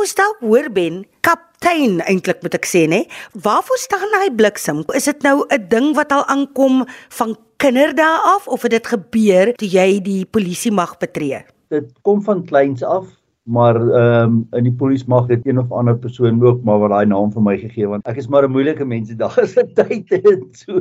ons dalk hoor ben, kaptein eintlik moet ek sê nê, waarvoor staan hy bliksem? Is dit nou 'n ding wat al aankom van kinderdae af of het dit gebeur toe jy die polisie mag betree? Dit kom van kleins af maar ehm um, in die polisie mag dit een of ander persoon ook maar wat daai naam vir my gegee want ek is maar 'n moeilike mens daar is 'n tyd en so.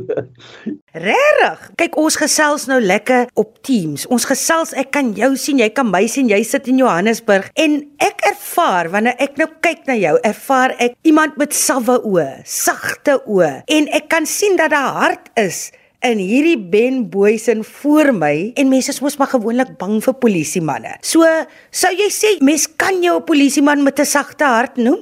Regtig? Kyk ons gesels nou lekker op Teams. Ons gesels, ek kan jou sien, jy kan my sien, jy sit in Johannesburg en ek ervaar wanneer ek nou kyk na jou, ervaar ek iemand met sawwe oë, sagte oë en ek kan sien dat daar hart is in hierdie Ben Boysen voor my en mense is mos maar gewoonlik bang vir polisiemanne. So sou jy sê mens kan jou 'n polisieman met 'n sagte hart noem?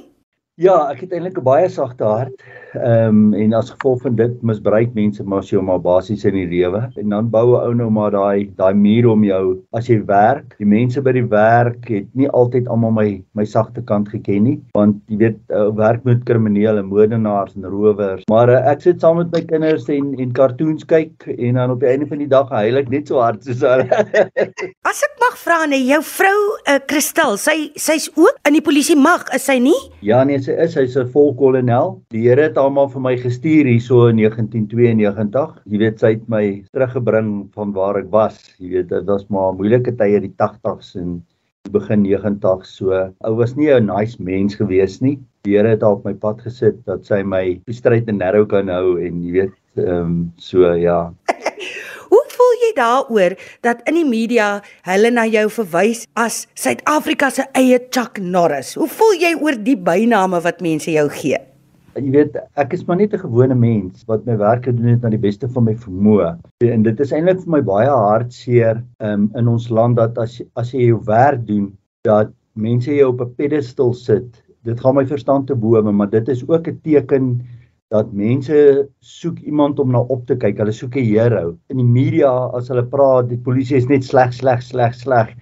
Ja, ek het eintlik 'n baie sagte hart. Ehm um, en as gevolg van dit misbruik mense maar so maar basies in die lewe. En dan bou 'n ou nou maar daai daai muur om jou as jy werk. Die mense by die werk het nie altyd almal my my sagte kant geken nie, want jy weet uh, werk met kriminele, moordenaars en rowers. Maar uh, ek sit saam met my kinders en en cartoons kyk en dan op die einde van die dag huil ek net so hard soos hulle. as ek mag vra nee, jou vrou uh, Kristal, sy sy's ook in die polisie mag, is sy nie? Ja nee, sy is, sy's 'n volkolonel. Die Here het almal vir my gestuur hierso in 1992. Jy weet sy het my teruggebring van waar ek was. Jy weet dit was maar moeilike tye in die 80s en die begin 90s. So ou was nie 'n nice mens gewees nie. Die Here het op my pad gesit dat sy my die stryd in narrow kan hou en jy weet ehm um, so ja. Hoe voel jy daaroor dat in die media hulle na jou verwys as Suid-Afrika se eie Chuck Norris? Hoe voel jy oor die byname wat mense jou gee? Jy weet, ek is maar net 'n gewone mens wat my werk gedoen het na die beste van my vermoë. En dit is eintlik vir my baie hartseer um, in ons land dat as as jy jou werk doen, dat mense jou op 'n pedestal sit. Dit gaan my verstand te bowe, maar dit is ook 'n teken dat mense soek iemand om na op te kyk. Hulle soek 'n hero. In die media as hulle praat, die polisie is net sleg, sleg, sleg, sleg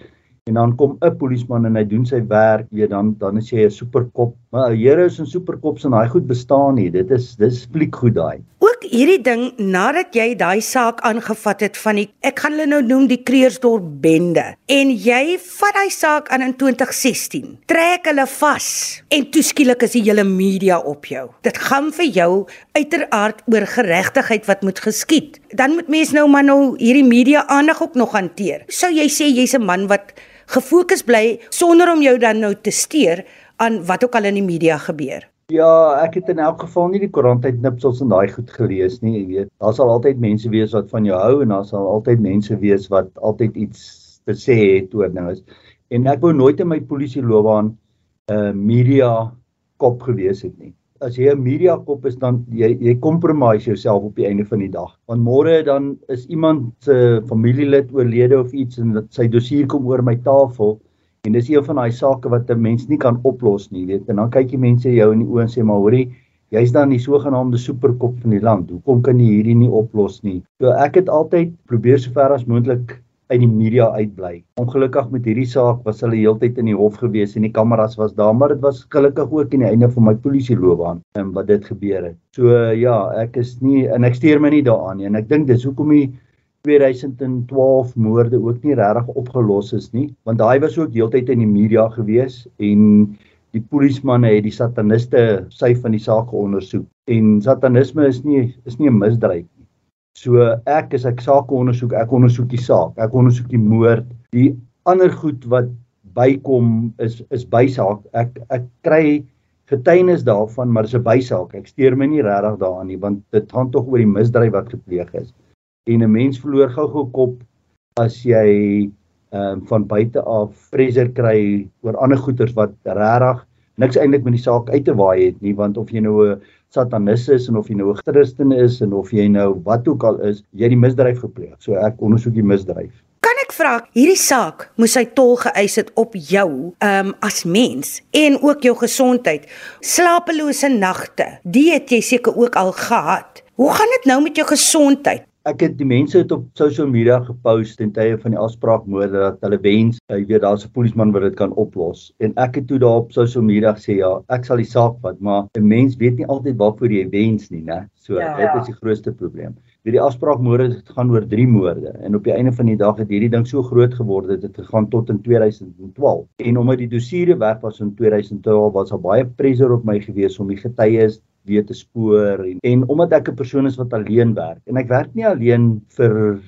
en dan kom 'n polisieman en hy doen sy werk, jy dan dan is jy 'n superkop. Maar heroes en superkops en daai goed bestaan nie. Dit is dis fliek goed daai. Ook hierdie ding nadat jy daai saak aangevat het van die ek gaan hulle nou noem die Kreersdorp bende en jy vat daai saak aan in 2016. Trek hulle vas en toeskielik is die hele media op jou. Dit gaan vir jou uiteraard oor geregtigheid wat moet geskied. Dan moet mens nou maar nou hierdie media aandag ook nog hanteer. Sou jy sê jy's 'n man wat gefokus bly sonder om jou dan nou te steur aan wat ook al in die media gebeur. Ja, ek het in elk geval nie die koerantheid nipsels en daai goed gelees nie, jy weet. Daar sal altyd mense wees wat van jou hou en daar sal altyd mense wees wat altyd iets te sê het oor dinge. En ek wou nooit in my polisieloopbaan 'n uh, media kop gewees het nie as jy 'n media kop is dan jy jy compromise jouself op die einde van die dag. Want môre dan is iemand se uh, familielid oorlede of iets en sy dossier kom oor my tafel en dis een van daai sake wat 'n mens nie kan oplos nie, weet. En dan kyk jy mense jou in die oë en sê maar hoorie, jy's dan die sogenaamde superkop van die land. Hoekom kan jy hierdie nie oplos nie? So ek het altyd probeer sover as moontlik uit die media uitbly. Ongelukkig met hierdie saak was hulle heeltyd in die hof gewees en die kameras was daar, maar dit was gelukkig ook aan die einde van my polisieloopbaan en wat dit gebeur het. So ja, ek is nie en ek steur my nie daaraan nie en ek dink dis hoekom die 2012 moorde ook nie regtig opgelos is nie, want daai was ook heeltyd in die media gewees en die polismanne het die sataniste sy van die saak ondersoek en satanisme is nie is nie 'n misdryf So ek as ek sake ondersoek, ek ondersoek die saak, ek ondersoek die moord. Die ander goed wat bykom is is bysaak. Ek ek kry getuienis daarvan, maar dis 'n bysaak. Ek steur my nie regtig daaraan nie want dit gaan tog oor die misdryf wat gepleeg is. En 'n mens verloor gou-gou kop as jy ehm um, van buite af pressure kry oor ander goeters wat regtig niks eintlik met die saak uit te waai het nie want of jy nou 'n satanis is en of jy nou 'n Christen is en of jy nou wat ook al is, jy het die misdryf gepleeg. So ek ondersoek die misdryf. Kan ek vra, hierdie saak moes hy tol geëis het op jou um as mens en ook jou gesondheid. Slapelose nagte. Dit het jy seker ook al gehad. Hoe gaan dit nou met jou gesondheid? Ek het die mense het op social media gepost ten tye van die afspraakmoorde dat hulle wens, jy weet daar's 'n polisieman wat dit kan oplos. En ek het toe daar op social media gesê ja, ek sal die saak vat, maar 'n mens weet nie altyd waarvoor jy wens nie, né? So ja, dit ja. is die grootste probleem. Weet die afspraakmoorde het gaan oor 3 moorde en op die einde van die dag het hierdie ding so groot geword dat dit gegaan tot in 2012. En omdat die dossiere weg was in 2012 was daar baie pressure op my gewees om die getuies weer te spoor en en omdat ek 'n persoon is wat alleen werk en ek werk nie alleen vir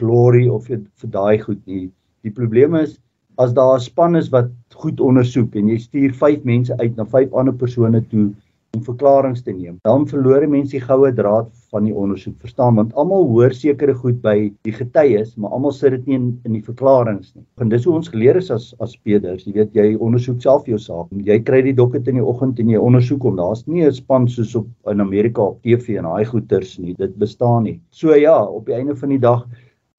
glory of vir, vir daai goed nie. Die probleem is as daar 'n span is wat goed ondersoek en jy stuur 5 mense uit na 5 ander persone toe om verklaringe te neem. Dan verloor mense die goue draad van die ondersoek, verstaan? Want almal hoor sekere goed by die getuies, maar almal sit dit nie in in die verklaringe nie. En dis hoe ons geleer is as as speders. Jy weet jy ondersoek self jou saak. Jy kry die dokument in die oggend en jy ondersoek hom. Daar's nie 'n span soos op in Amerika op TV en daai goeters nie. Dit bestaan nie. So ja, op die einde van die dag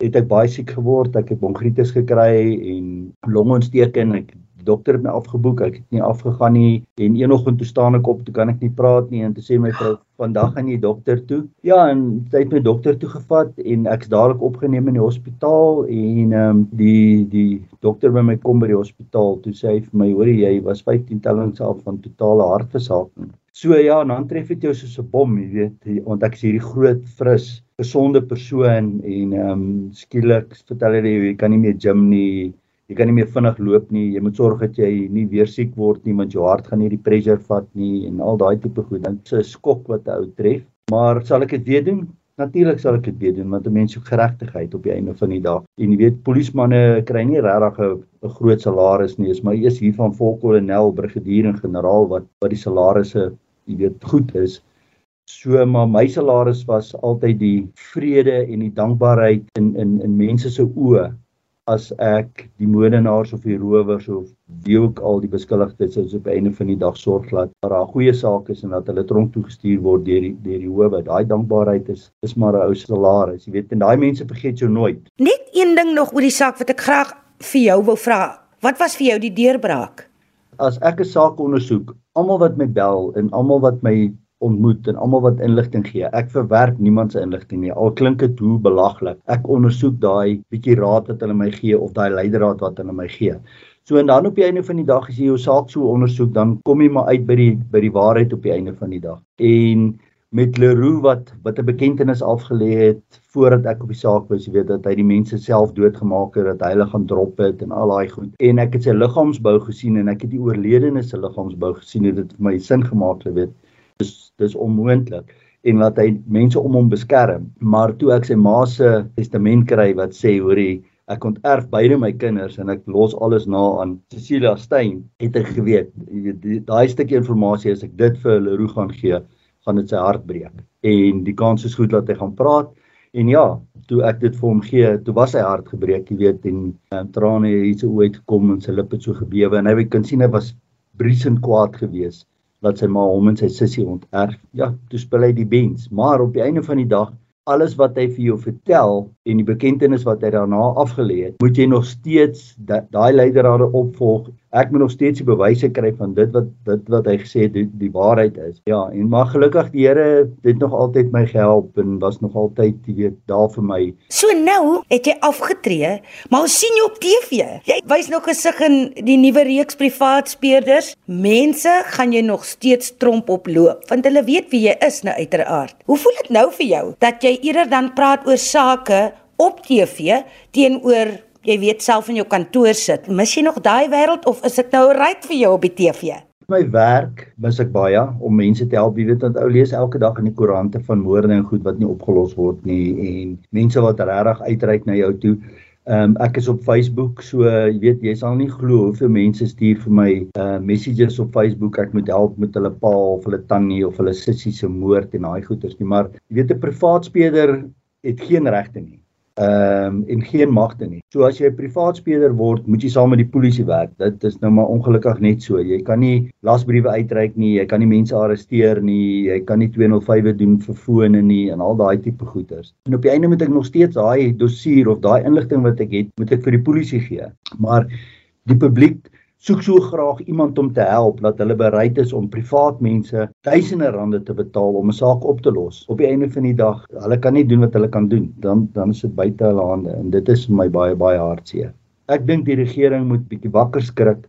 het ek baie siek geword. Ek het bonkritis gekry en longontsteking ek dokter het my afgeboek, ek het nie afgegaan nie en eenoggend toe staan ek op, toe kan ek nie praat nie en toe sê my vrou, "Vandag gaan jy dokter toe." Ja, en sy het my dokter toe gevat en ek's dadelik opgeneem in die hospitaal en ehm um, die die dokter by my kom by die hospitaal, toe sê hy vir my, "Hoor jy, was 15 tellings af van totale hartversaking." So ja, dan tref dit jou soos 'n bom, jy weet, want ek is hierdie groot, fris, gesonde persoon en ehm um, skielik vertel hy jy kan nie meer gym nie jy kan nie meer vinnig loop nie. Jy moet sorg dat jy nie weer siek word nie want jou hart gaan nie die pressure vat nie en al daai tipe goed. Dit is 'n skok wat 'n ou tref. Maar sal ek dit weer doen? Natuurlik sal ek dit weer doen want 'n mens soek geregtigheid op die einde van die dag. En jy weet polismanne kry nie regtig 'n groot salaris nie. Dis maar eers hier van volkolonel, brigadier en generaal wat wat die salarisse, jy weet, goed is. So maar my salaris was altyd die vrede en die dankbaarheid in in in mense se oë as ek die moordenaars of die rowers of wie ook al die beskuldigdes is op einde van die dag sorg dat daar goeie saak is en dat hulle tronk toe gestuur word deur die deur die howe. Daai dankbaarheid is is maar 'n ou salaris. Jy weet, en daai mense vergeet jou nooit. Net een ding nog oor die saak wat ek graag vir jou wou vra. Wat was vir jou die deurbraak? As ek 'n saak ondersoek, almal wat my bel en almal wat my ontmoet en almal wat inligting gee. Ek verwerp niemand se inligting nie. Al klink dit hoe belaglik. Ek ondersoek daai bietjie raad wat hulle my gee of daai leierraad wat hulle my gee. So en dan op die einde van die dag as jy jou saak so ondersoek, dan kom jy maar uit by die by die waarheid op die einde van die dag. En met Leroux wat wat 'n bekentenis afgelê het voordat ek op die saak was, jy weet dat hy die mense self doodgemaak het, dat hy hulle gaan drop het en al daai goed. En ek het sy liggaamsbou gesien en ek het die oorledene se liggaamsbou gesien en dit het vir my sin gemaak, jy weet dis dis onmoontlik. En laat hy mense om hom beskerm. Maar toe ek sy ma se testament kry wat sê hoorie ek onterf beide my kinders en ek los alles na aan Cecilia Steyn het ek geweet daai stukkie inligting as ek dit vir Leroux gaan gee gaan dit sy hart breek. En die kans is goed dat hy gaan praat. En ja toe ek dit vir hom gee toe was sy hart gebreek jy weet en um, trane het iets ooit gekom en sy lippe so gebewe. En hy kan sien hy was briesend kwaad geweest dat sy ma hom en sy sussie onterf. Ja, toe speel hy die bens, maar op die einde van die dag alles wat hy vir jou vertel en die bekentenis wat hy daarna afgelê het, moet jy nog steeds daai leiderrade opvolg ek moet nog steeds die bewyse kry van dit wat dit wat hy gesê het die, die waarheid is. Ja, en maar gelukkig die Here het nog altyd my gehelp en was nog altyd, weet, daar vir my. So nou het jy afgetree, maar ons sien jou op TV. Jy wys nog gesig in die nuwe reeks privaat speurders. Mense gaan jy nog steeds tromp oploop want hulle weet wie jy is nou uiteraard. Hoe voel dit nou vir jou dat jy eerder dan praat oor sake op TV teenoor jy weet self in jou kantoor sit. Mis jy nog daai wêreld of is dit nou reg vir jou op die TV? My werk mis ek baie om mense te help. Jy weet dat ou lees elke dag in die koerante van moorde en goed wat nie opgelos word nie en mense wat regtig uitreik na jou toe. Ehm um, ek is op Facebook, so jy weet jy sal nie glo hoeveel mense stuur vir my uh messages op Facebook ek moet help met hulle pa of hulle tannie of hulle sussie se moord en daai goeters nie, maar jy weet 'n privaat speler het geen regte nie ehm um, en geen magte nie. So as jy 'n privaat speler word, moet jy saam met die polisie werk. Dit is nou maar ongelukkig net so. Jy kan nie lasbriewe uitreik nie, jy kan nie mense arresteer nie, jy kan nie 205 doen vir fone nie en al daai tipe goeters. En op die einde moet ek nog steeds daai dossier of daai inligting wat ek het, moet ek vir die polisie gee. Maar die publiek soek so graag iemand om te help dat hulle bereid is om privaat mense duisende rande te betaal om 'n saak op te los. Op die einde van die dag, hulle kan nie doen wat hulle kan doen. Dan dan is dit buite hulle hande en dit is vir my baie baie hartseer. Ek dink die regering moet bietjie wakker skrik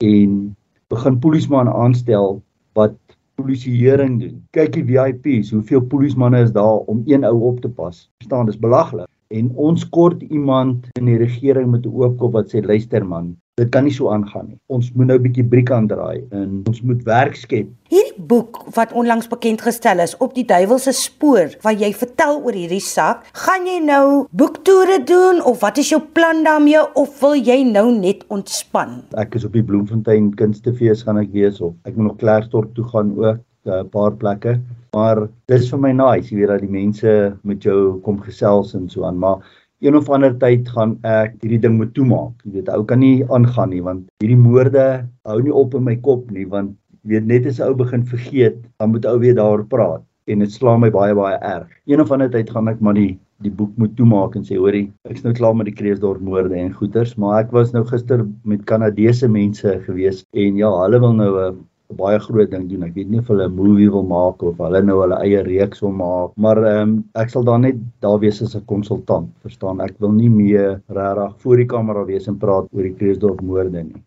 en begin polisman aanstel wat polisieering doen. Kyk die VIP's, hoeveel polismanne is daar om een ou op te pas. Verstaan, dis belaglik. En ons kort iemand in die regering met 'n oop kop wat sê luister man, dit kan nie so aangaan nie. Ons moet nou 'n bietjie briek aandraai en ons moet werk skep. Hierdie boek wat onlangs bekend gestel is op die duiwelse spoor waar jy vertel oor hierdie saak, gaan jy nou boektoere doen of wat is jou plan daarmee of wil jy nou net ontspan? Ek is op die Bloemfontein Kunstefees gaan ek wees of ek moet nog Klerksdorp toe gaan ook 'n paar plekke. Maar dis vir my nice, jy weet dat die mense met jou kom gesels en so aan, maar een of ander tyd gaan ek hierdie ding moet toemaak. Jy weet, ou kan nie aangaan nie want hierdie moorde hou nie op in my kop nie want jy weet net as ou begin vergeet, dan moet ou weer daaroor praat en dit slaan my baie baie erg. Een of ander tyd gaan ek maar die die boek moet toemaak en sê hoorie, ek's nou klaar met die Kreeusdorp moorde en goeters, maar ek was nou gister met Kanadese mense gewees en ja, hulle wil nou 'n 'n baie groot ding doen. Ek weet nie of hulle 'n movie wil maak of hulle nou hulle eie reeks wil maak, maar ehm um, ek sal dan net daar wees as 'n konsultant, verstaan? Ek wil nie meer regtig voor die kamera wees en praat oor die Kreeusdorp moorde nie.